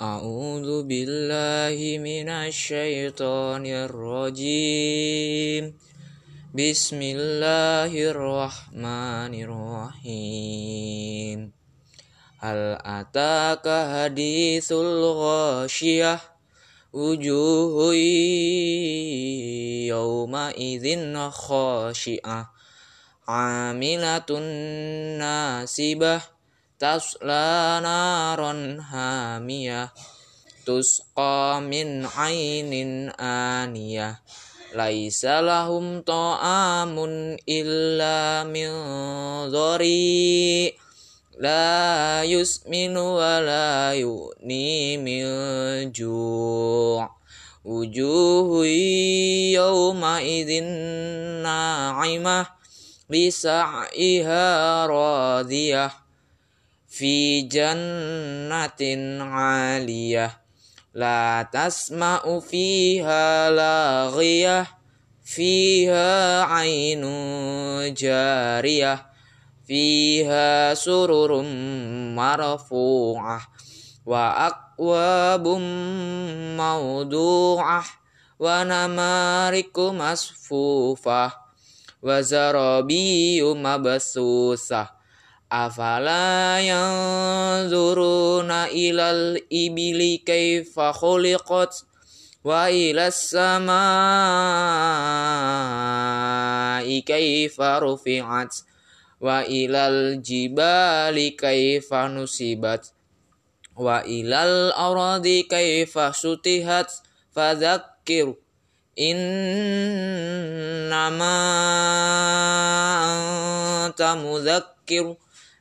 أعوذ بالله من الشيطان الرجيم بسم الله الرحمن الرحيم هل أتاك حديث الغاشية وجوه يومئذ خاشعة عاملة ناسبة tasla naron hamiyah tusqa min ainin aniyah. Laisa lahum ta'amun illa min dhari. La yusminu wa la yu'ni min ju' wujuhu yawma idhin na'imah bisa'iha radiyah. في جنة عالية. لا تسمع فيها لاغية فيها عين جارية فيها سرر مرفوعة وأكواب موضوعة ونمارك مصفوفة وزرابي مبثوثة Afala yanzuruna ilal ibili kaifa khuliqat wa ilas samai kaifa rufi'at wa ilal jibali kaifa nusibat wa ilal aradi kaifa sutihat fadzakkir innama anta mudzakkir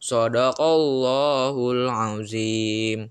Sadaqallahul azim.